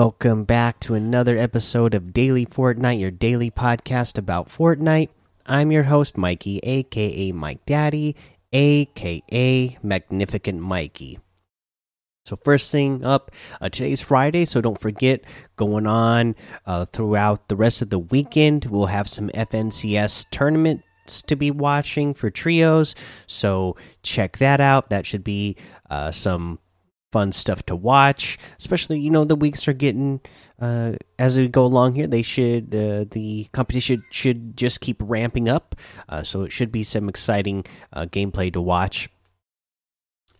Welcome back to another episode of Daily Fortnite, your daily podcast about Fortnite. I'm your host, Mikey, aka Mike Daddy, aka Magnificent Mikey. So, first thing up, uh, today's Friday, so don't forget, going on uh, throughout the rest of the weekend, we'll have some FNCS tournaments to be watching for trios. So, check that out. That should be uh, some fun stuff to watch especially you know the weeks are getting uh as we go along here they should uh, the competition should just keep ramping up uh, so it should be some exciting uh, gameplay to watch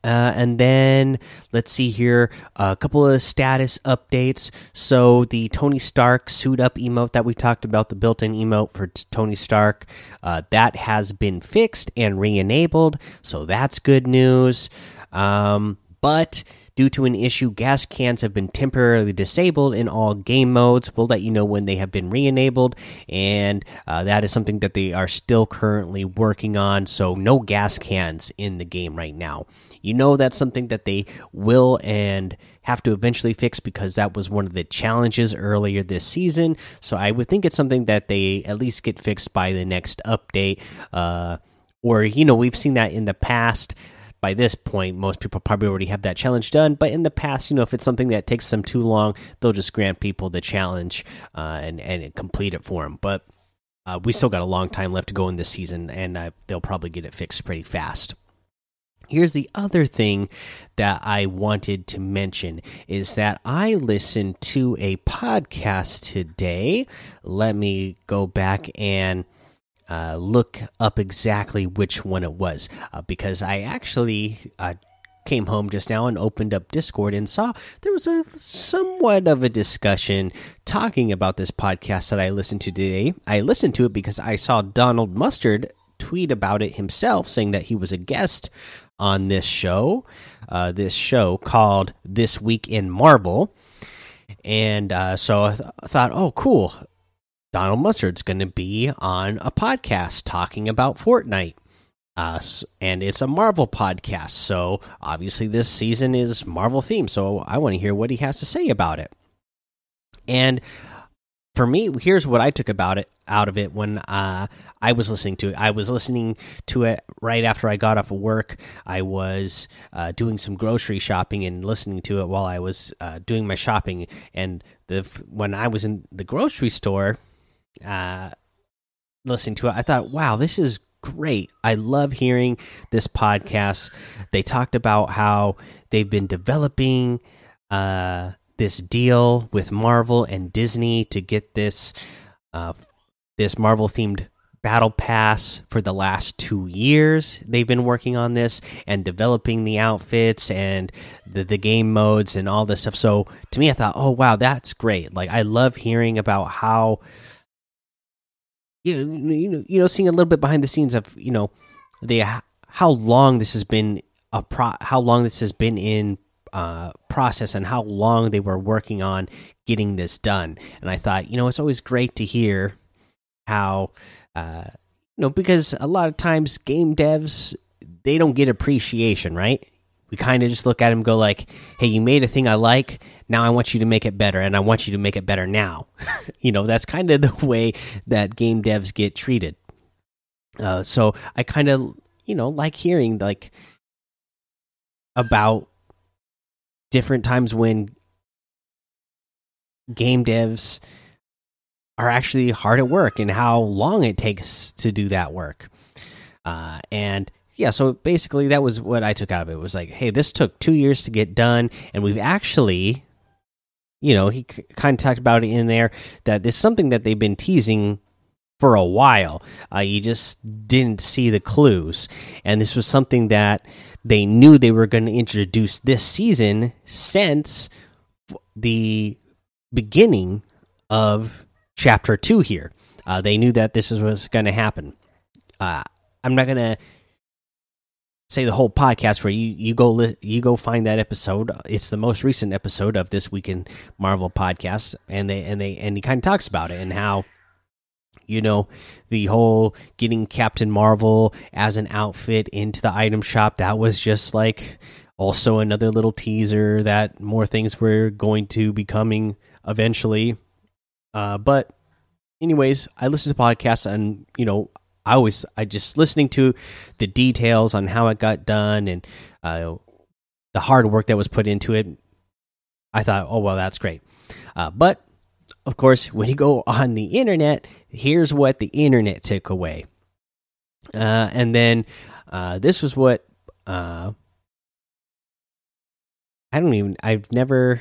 uh, and then let's see here a couple of status updates. So the Tony Stark suit up emote that we talked about, the built-in emote for Tony Stark, uh, that has been fixed and re-enabled. So that's good news. Um, but Due to an issue, gas cans have been temporarily disabled in all game modes. We'll let you know when they have been re enabled, and uh, that is something that they are still currently working on. So, no gas cans in the game right now. You know that's something that they will and have to eventually fix because that was one of the challenges earlier this season. So, I would think it's something that they at least get fixed by the next update. Uh, or, you know, we've seen that in the past by this point, most people probably already have that challenge done. But in the past, you know, if it's something that takes them too long, they'll just grant people the challenge uh, and and complete it for them. But uh, we still got a long time left to go in this season, and uh, they'll probably get it fixed pretty fast. Here's the other thing that I wanted to mention is that I listened to a podcast today. Let me go back and uh, look up exactly which one it was uh, because I actually uh, came home just now and opened up Discord and saw there was a somewhat of a discussion talking about this podcast that I listened to today. I listened to it because I saw Donald Mustard tweet about it himself, saying that he was a guest on this show, uh, this show called This Week in Marvel. And uh, so I, th I thought, oh, cool. Donald Mustard's going to be on a podcast talking about Fortnite. Uh, and it's a Marvel podcast. So obviously, this season is Marvel themed. So I want to hear what he has to say about it. And for me, here's what I took about it out of it when uh, I was listening to it. I was listening to it right after I got off of work. I was uh, doing some grocery shopping and listening to it while I was uh, doing my shopping. And the when I was in the grocery store, uh, listening to it, I thought, wow, this is great. I love hearing this podcast. They talked about how they've been developing uh, this deal with Marvel and Disney to get this uh, this Marvel themed battle pass for the last two years they've been working on this and developing the outfits and the, the game modes and all this stuff so to me i thought oh wow that's great like i love hearing about how you know, you know, you know, seeing a little bit behind the scenes of you know the how long this has been a pro, how long this has been in uh, process, and how long they were working on getting this done. And I thought, you know, it's always great to hear how, uh, you know, because a lot of times game devs they don't get appreciation, right? We kind of just look at him go like hey you made a thing i like. Now i want you to make it better and i want you to make it better now. You know that's kind of the way that game devs get treated. Uh, so i kind of you know like hearing like about different times when game devs are actually hard at work and how long it takes to do that work. Uh, and yeah, so basically that was what I took out of it. it was like, hey, this took two years to get done, and we've actually, you know, he kind of talked about it in there that this is something that they've been teasing for a while. Uh, you just didn't see the clues, and this was something that they knew they were going to introduce this season since the beginning of chapter two. Here, uh, they knew that this was going to happen. Uh, I'm not going to say the whole podcast where you you go you go find that episode it's the most recent episode of this week in marvel podcast and they and they and he kind of talks about it and how you know the whole getting captain marvel as an outfit into the item shop that was just like also another little teaser that more things were going to be coming eventually. Uh, but anyways, I listen to podcasts and you know I always I just listening to the details on how it got done and uh, the hard work that was put into it. I thought, oh well, that's great. Uh, but of course, when you go on the internet, here's what the internet took away. Uh, and then uh, this was what uh, I don't even. I've never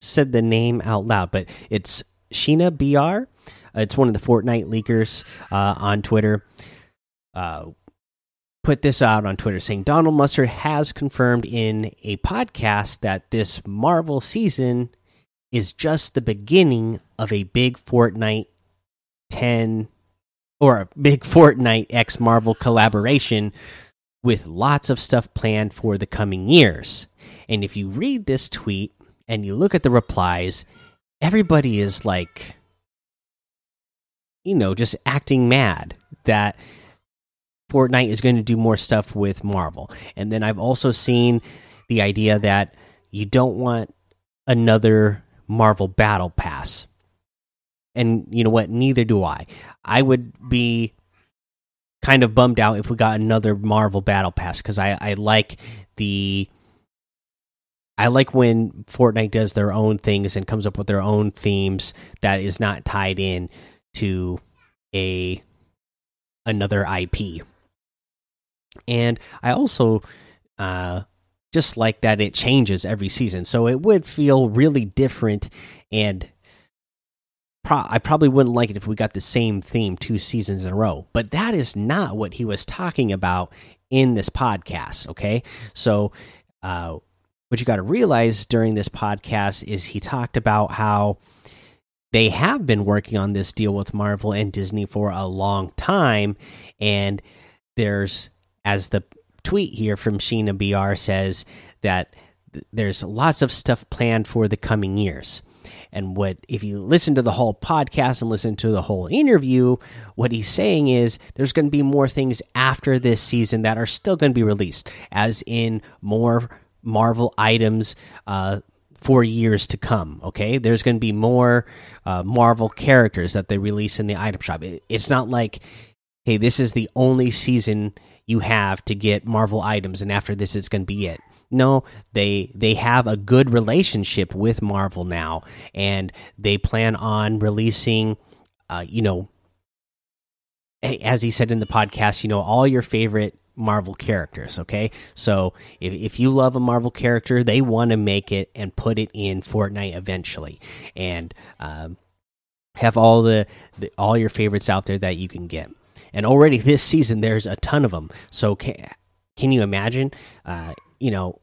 said the name out loud, but it's ShiinaBR. It's one of the Fortnite leakers uh, on Twitter. Uh, put this out on Twitter saying Donald Mustard has confirmed in a podcast that this Marvel season is just the beginning of a big Fortnite 10 or a big Fortnite X Marvel collaboration with lots of stuff planned for the coming years. And if you read this tweet and you look at the replies, everybody is like, you know, just acting mad that Fortnite is going to do more stuff with Marvel. And then I've also seen the idea that you don't want another Marvel Battle Pass. And you know what? Neither do I. I would be kind of bummed out if we got another Marvel Battle Pass because I, I like the I like when Fortnite does their own things and comes up with their own themes that is not tied in to a another IP. And I also uh, just like that it changes every season, so it would feel really different. And I probably wouldn't like it if we got the same theme two seasons in a row. But that is not what he was talking about in this podcast. Okay, so. Uh, what you got to realize during this podcast is he talked about how they have been working on this deal with Marvel and Disney for a long time. And there's, as the tweet here from ShiinaBR says, that there's lots of stuff planned for the coming years. And what, if you listen to the whole podcast and listen to the whole interview, what he's saying is there's going to be more things after this season that are still going to be released, as in more Marvel items uh, for years to come. Okay, there's going to be more uh, Marvel characters that they release in the item shop. it's not like, hey, this is the only season you have to get Marvel items, and after this, it's going to be it. No, they they have a good relationship with Marvel now, and they plan on releasing, uh, you know, as he said in the podcast, you know, all your favorite Marvel characters. Okay, so if if you love a Marvel character, they want to make it and put it in Fortnite eventually, and um, have all the, the all your favorites out there that you can get. And already this season, there's a ton of them. So can can you imagine? Uh, you know,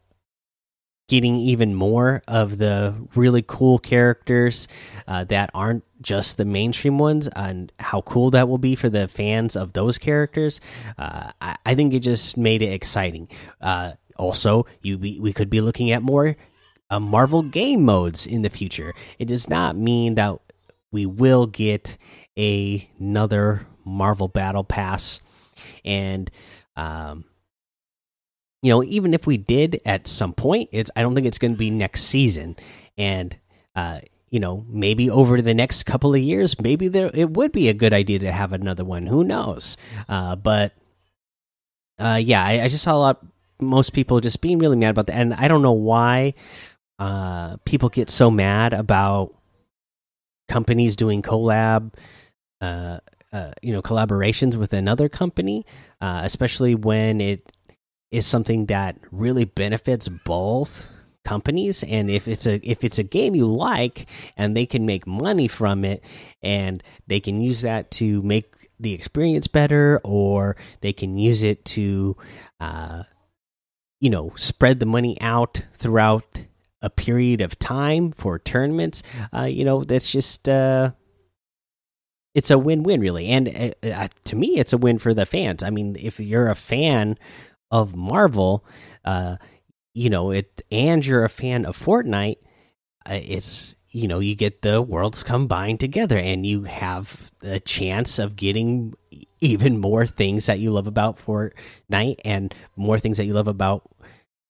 getting even more of the really cool characters uh, that aren't just the mainstream ones and how cool that will be for the fans of those characters uh, I, I, think it just made it exciting. Uh, also you be, we could be looking at more uh, marvel game modes in the future. It does not mean that we will get a, another marvel battle pass and um, you know, even if we did at some point, it's I don't think it's going to be next season, and uh, you know, maybe over the next couple of years, maybe there it would be a good idea to have another one. Who knows? Uh, but uh, yeah, I, I, just saw a lot. Most people just being really mad about that, and I don't know why uh, people get so mad about companies doing collab. Uh, uh, you know collaborations with another company, uh, especially when it is something that really benefits both companies. And if it's a if it's a game you like and they can make money from it and they can use that to make the experience better or they can use it to uh you know spread the money out throughout a period of time for tournaments uh you know that's just uh it's a win-win really. And uh, uh to me it's a win for the fans. I mean if you're a fan of Marvel, uh, you know it, and you're a fan of Fortnite, uh, it's you know you get the worlds combined together, and you have a chance of getting even more things that you love about Fortnite and more things that you love about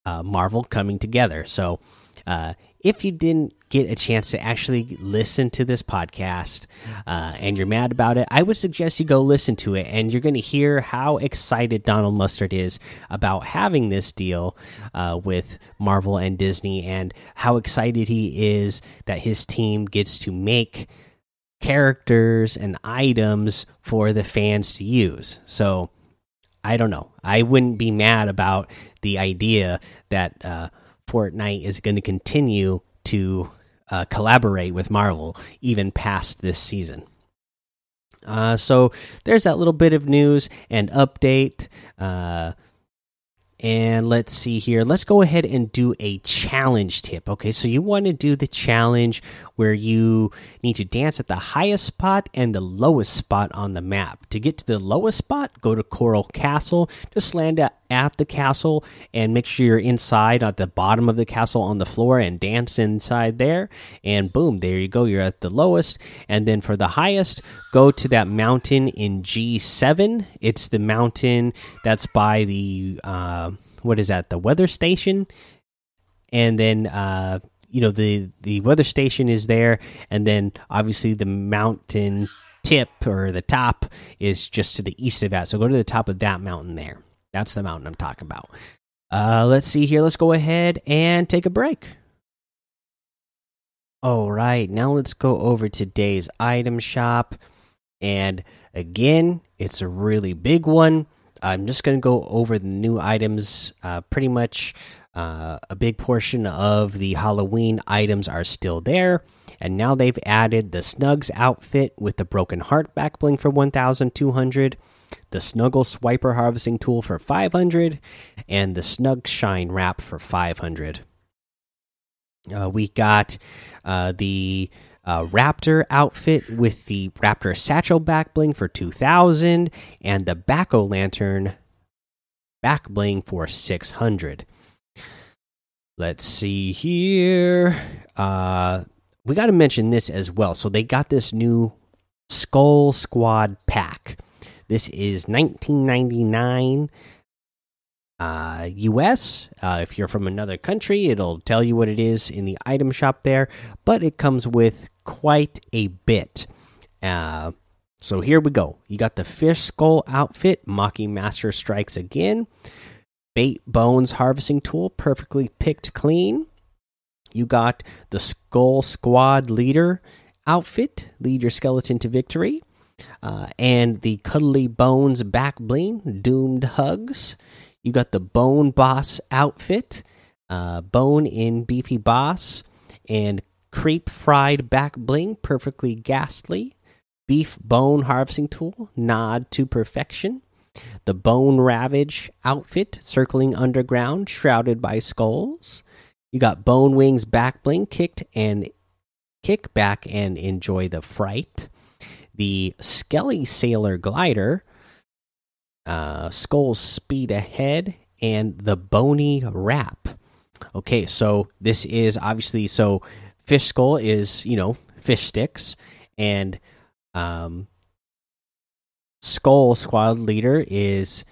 uh, Marvel coming together. So, uh, if you didn't get a chance to actually listen to this podcast uh, and you're mad about it, I would suggest you go listen to it and you're going to hear how excited Donald Mustard is about having this deal uh, with Marvel and Disney and how excited he is that his team gets to make characters and items for the fans to use. So I don't know. I wouldn't be mad about the idea that uh, Fortnite is going to continue to uh, collaborate with Marvel even past this season. Uh, so there's that little bit of news and update. Uh, and let's see here. Let's go ahead and do a challenge tip. Okay, so you want to do the challenge where you need to dance at the highest spot and the lowest spot on the map. To get to the lowest spot, go to Coral Castle. Just land at the castle and make sure you're inside at the bottom of the castle on the floor and dance inside there. And boom, there you go. You're at the lowest. And then for the highest, go to that mountain in G7. It's the mountain that's by the. Uh, what is that? The weather station, and then uh, you know the the weather station is there, and then obviously the mountain tip or the top is just to the east of that. So go to the top of that mountain there. That's the mountain I'm talking about. Uh, let's see here. Let's go ahead and take a break. All right, now let's go over today's item shop. And again, it's a really big one. I'm just going to go over the new items. Uh, pretty much uh, a big portion of the Halloween items are still there. And now they've added the Snugs outfit with the Broken Heart back bling for 1,200, the Snuggle Swiper harvesting tool for 500, and the Snug Shine wrap for 500. Uh, we got uh, the uh, Raptor outfit with the Raptor Satchel back bling for 2000 and the Backo Lantern back bling for 600. Let's see here. Uh, we got to mention this as well. So they got this new Skull Squad pack. This is 1999 uh, US. Uh, if you're from another country, it'll tell you what it is in the item shop there, but it comes with quite a bit. Uh, so here we go. You got the fish skull outfit, Mocking Master strikes again. Bait bones harvesting tool, perfectly picked clean. You got the skull squad leader outfit, lead your skeleton to victory. Uh, and the cuddly bones back bling, doomed hugs. You got the Bone Boss outfit, uh, Bone in Beefy Boss, and Creep Fried Back Bling, perfectly ghastly. Beef Bone Harvesting Tool, Nod to Perfection. The Bone Ravage outfit, circling underground, shrouded by skulls. You got Bone Wings Back Bling, kicked and kick back and enjoy the fright. The Skelly Sailor Glider, uh, Skull Speed Ahead, and the Bony Wrap. Okay, so this is obviously so Fish Skull is you know fish sticks, and um, Skull Squad Leader is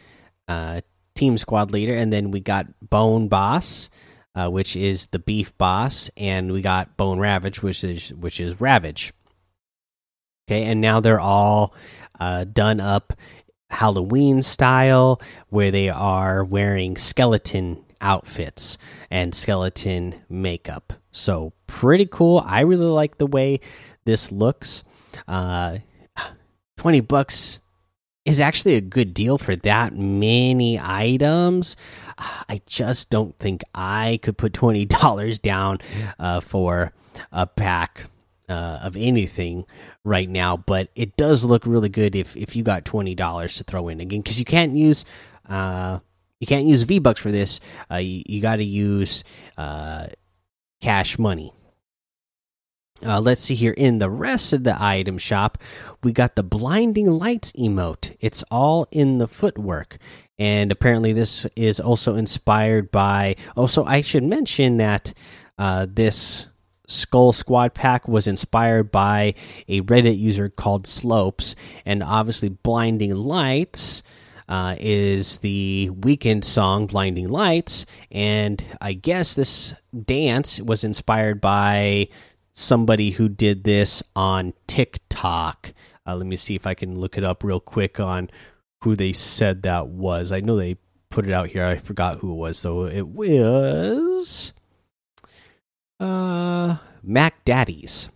uh, Team Squad Leader, and then we got Bone Boss. Uh, which is the beef boss, and we got Bone Ravage, which is which is Ravage. Okay, and now they're all uh, done up Halloween style where they are wearing skeleton outfits and skeleton makeup. So pretty cool. I really like the way this looks. Uh, 20 bucks is actually a good deal for that many items. I just don't think I could put $20 down uh, for a pack uh, of anything right now, but it does look really good if if you got twenty dollars to throw in again because you can't use uh, you can't use V Bucks for this. Uh, you, you got to use uh, cash money. Uh, let's see here. In the rest of the item shop, we got the blinding lights emote. It's all in the footwork, and apparently this is also inspired by. Also, I should mention that uh, this Skull Squad pack was inspired by a Reddit user called Slopes, and obviously, Blinding Lights uh, is the Weeknd song "Blinding Lights," and I guess this dance was inspired by somebody who did this on TikTok. Uh, let me see if I can look it up real quick on who they said that was. I know they put it out here. I forgot who it was, so it was uh Mac Daddies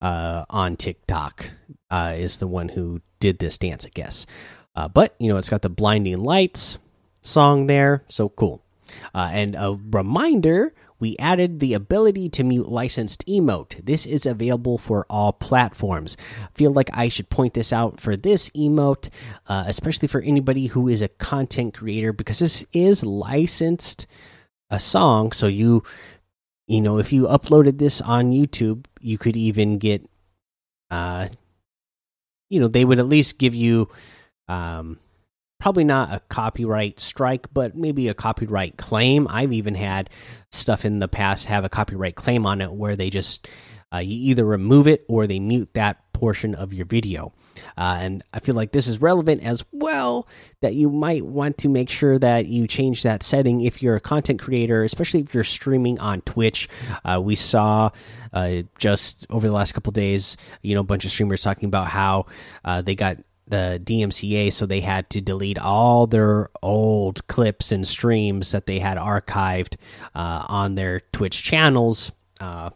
uh, on TikTok uh, is the one who did this dance, I guess. Uh, but you know, it's got the blinding lights song there, so cool. Uh, and a reminder we added the ability to mute licensed emote. This is available for all platforms. feel like I should point this out for this emote, uh, especially for anybody who is a content creator, because this is licensed a song. So you, you know, if you uploaded this on YouTube, you could even get, uh, you know, they would at least give you, um, probably not a copyright strike, but maybe a copyright claim. I've even had stuff in the past have a copyright claim on it where they just uh, you either remove it or they mute that portion of your video. Uh, and I feel like this is relevant as well that you might want to make sure that you change that setting if you're a content creator, especially if you're streaming on Twitch. Uh, we saw uh, just over the last couple days, you know, a bunch of streamers talking about how uh, they got the DMCA, so they had to delete all their old clips and streams that they had archived uh, on their Twitch channels. Uh,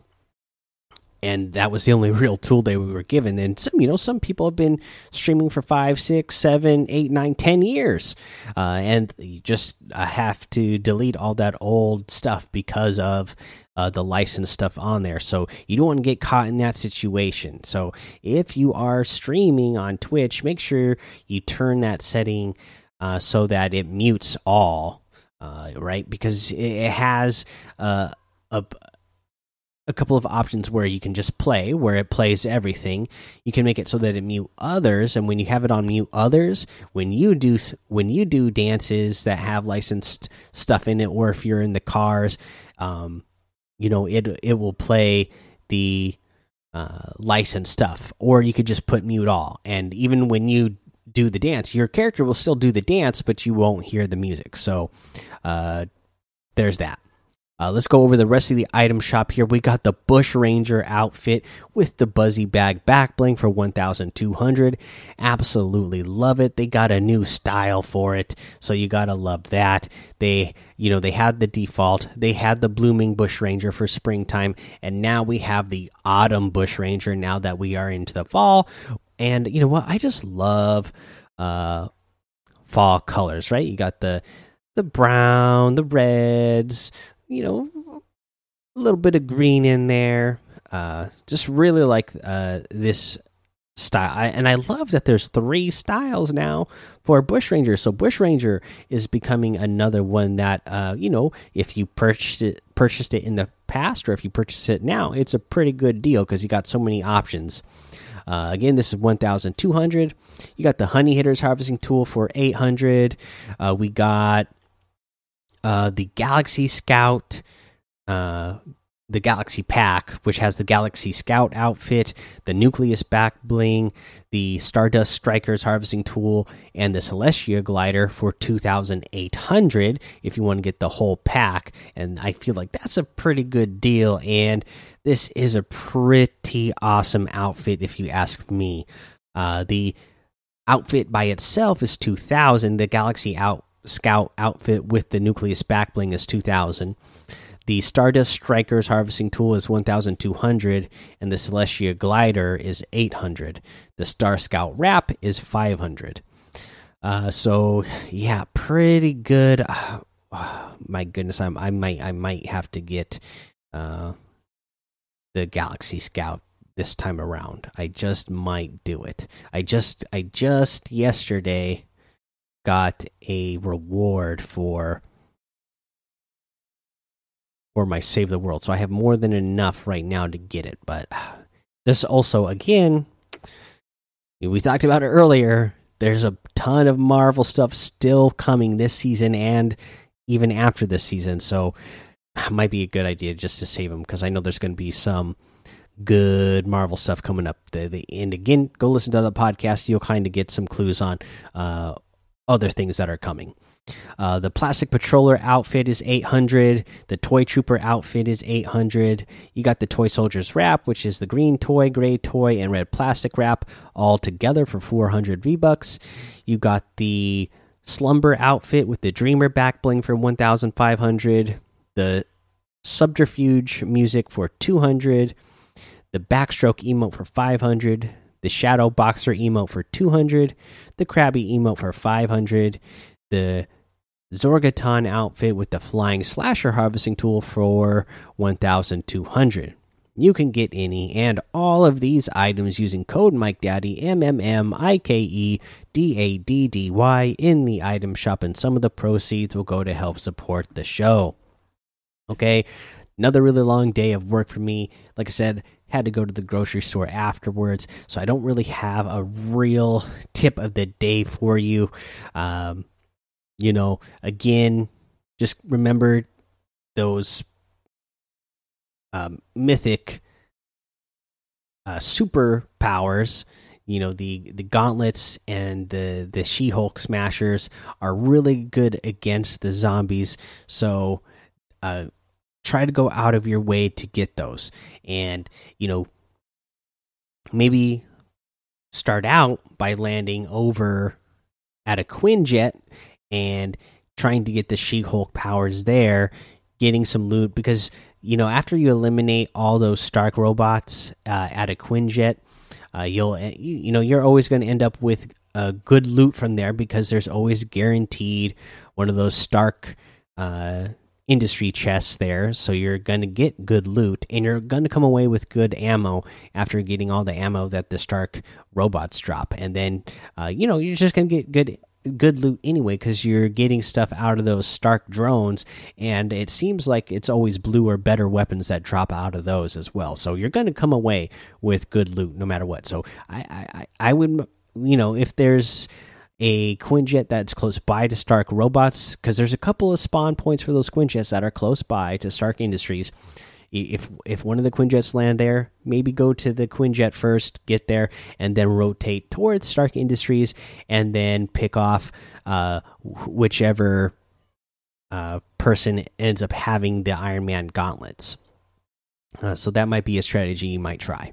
and that was the only real tool they were given. And some, you know, some people have been streaming for five, six, seven, eight, nine, ten years, uh, and you just uh, have to delete all that old stuff because of uh, the license stuff on there. So you don't want to get caught in that situation. So if you are streaming on Twitch, make sure you turn that setting uh, so that it mutes all, uh, right? Because it has uh, a a couple of options where you can just play where it plays everything you can make it so that it mute others and when you have it on mute others when you do when you do dances that have licensed stuff in it or if you're in the cars um, you know it it will play the uh, licensed stuff, or you could just put mute all, and even when you do the dance, your character will still do the dance, but you won't hear the music. So uh, there's that. Uh, let's go over the rest of the item shop here. We got the Bush Ranger outfit with the Buzzy Bag back bling for 1,200. Absolutely love it. They got a new style for it, so you gotta love that. They, you know, they had the default. They had the Blooming Bush Ranger for springtime, and now we have the Autumn Bush Ranger. Now that we are into the fall, and you know what? I just love uh, fall colors. Right? You got the the brown, the reds, you know, a little bit of green in there. Uh, just really like uh, this style, I, and I love that there's three styles now for Bush Ranger. So Bush Ranger is becoming another one that uh, you know, if you purchased it, purchased it in the past, or if you purchase it now, it's a pretty good deal because you got so many options. Uh, again, this is 1,200. You got the Honey Hitters harvesting tool for 800. Uh, we got uh, the Galaxy Scout, uh, the Galaxy Pack, which has the Galaxy Scout outfit, the Nucleus back bling, the Stardust Strikers harvesting tool, and the Celestia glider for 2,800 if you want to get the whole pack. And I feel like that's a pretty good deal. And this is a pretty awesome outfit if you ask me. Uh, the outfit by itself is 2,000. The Galaxy out Scout outfit with the Nucleus backbling is 2000. The Stardust Strikers harvesting tool is 1200 and the Celestia glider is 800. The Star Scout wrap is 500. Uh, so yeah, pretty good. Uh, my goodness, I'm, I might I might have to get uh, the Galaxy Scout this time around. I just might do it. I just I just yesterday got a reward for for my save the world. So I have more than enough right now to get it. But this also again we talked about it earlier. There's a ton of Marvel stuff still coming this season and even after this season. So might be a good idea just to save them because I know there's going to be some good Marvel stuff coming up. The, the, and again, go listen to the podcast. You'll kind of get some clues on uh, other things that are coming. Uh, the plastic patroller outfit is 800. The toy trooper outfit is 800. You got the toy soldiers wrap, which is the green toy, gray toy, and red plastic wrap all together for 400 V bucks. You got the slumber outfit with the dreamer back bling for 1,500. The subterfuge music for 200. The backstroke emote for 500. The shadow boxer emote for 200. The crabby emote for 500 the Zorgoton outfit with the flying slasher harvesting tool for 1200. You can get any and all of these items using code Mike MikeDaddy M M M I K E D A D D Y in the item shop, and some of the proceeds will go to help support the show. Okay, another really long day of work for me. Like I said, had to go to the grocery store afterwards, so I don't really have a real tip of the day for you. Um, you know, again, just remember those um, mythic uh, superpowers. You know the the gauntlets and the the She Hulk smashers are really good against the zombies. So uh, try to go out of your way to get those, and you know maybe start out by landing over at a Quinjet and trying to get the She Hulk powers there, getting some loot because you know after you eliminate all those Stark robots uh, at a Quinjet, uh, you'll you, you know you're always going to end up with a good loot from there because there's always guaranteed one of those Stark uh, industry chests there. So you're going to get good loot and you're going to come away with good ammo after getting all the ammo that the Stark robots drop. And then, uh, you know, you're just going to get good good loot anyway because you're getting stuff out of those Stark drones, and it seems like it's always blue or better weapons that drop out of those as well. So you're going to come away with good loot no matter what. So I, I, I would, you know, if there's a Quinjet that's close by to Stark robots, because there's a couple of spawn points for those Quinjets that are close by to Stark Industries if if one of the Quinjets land there, maybe go to the Quinjet first, get there, and then rotate towards Stark Industries, and then pick off uh, whichever uh, person ends up having the Iron Man gauntlets. Uh, so that might be a strategy you might try.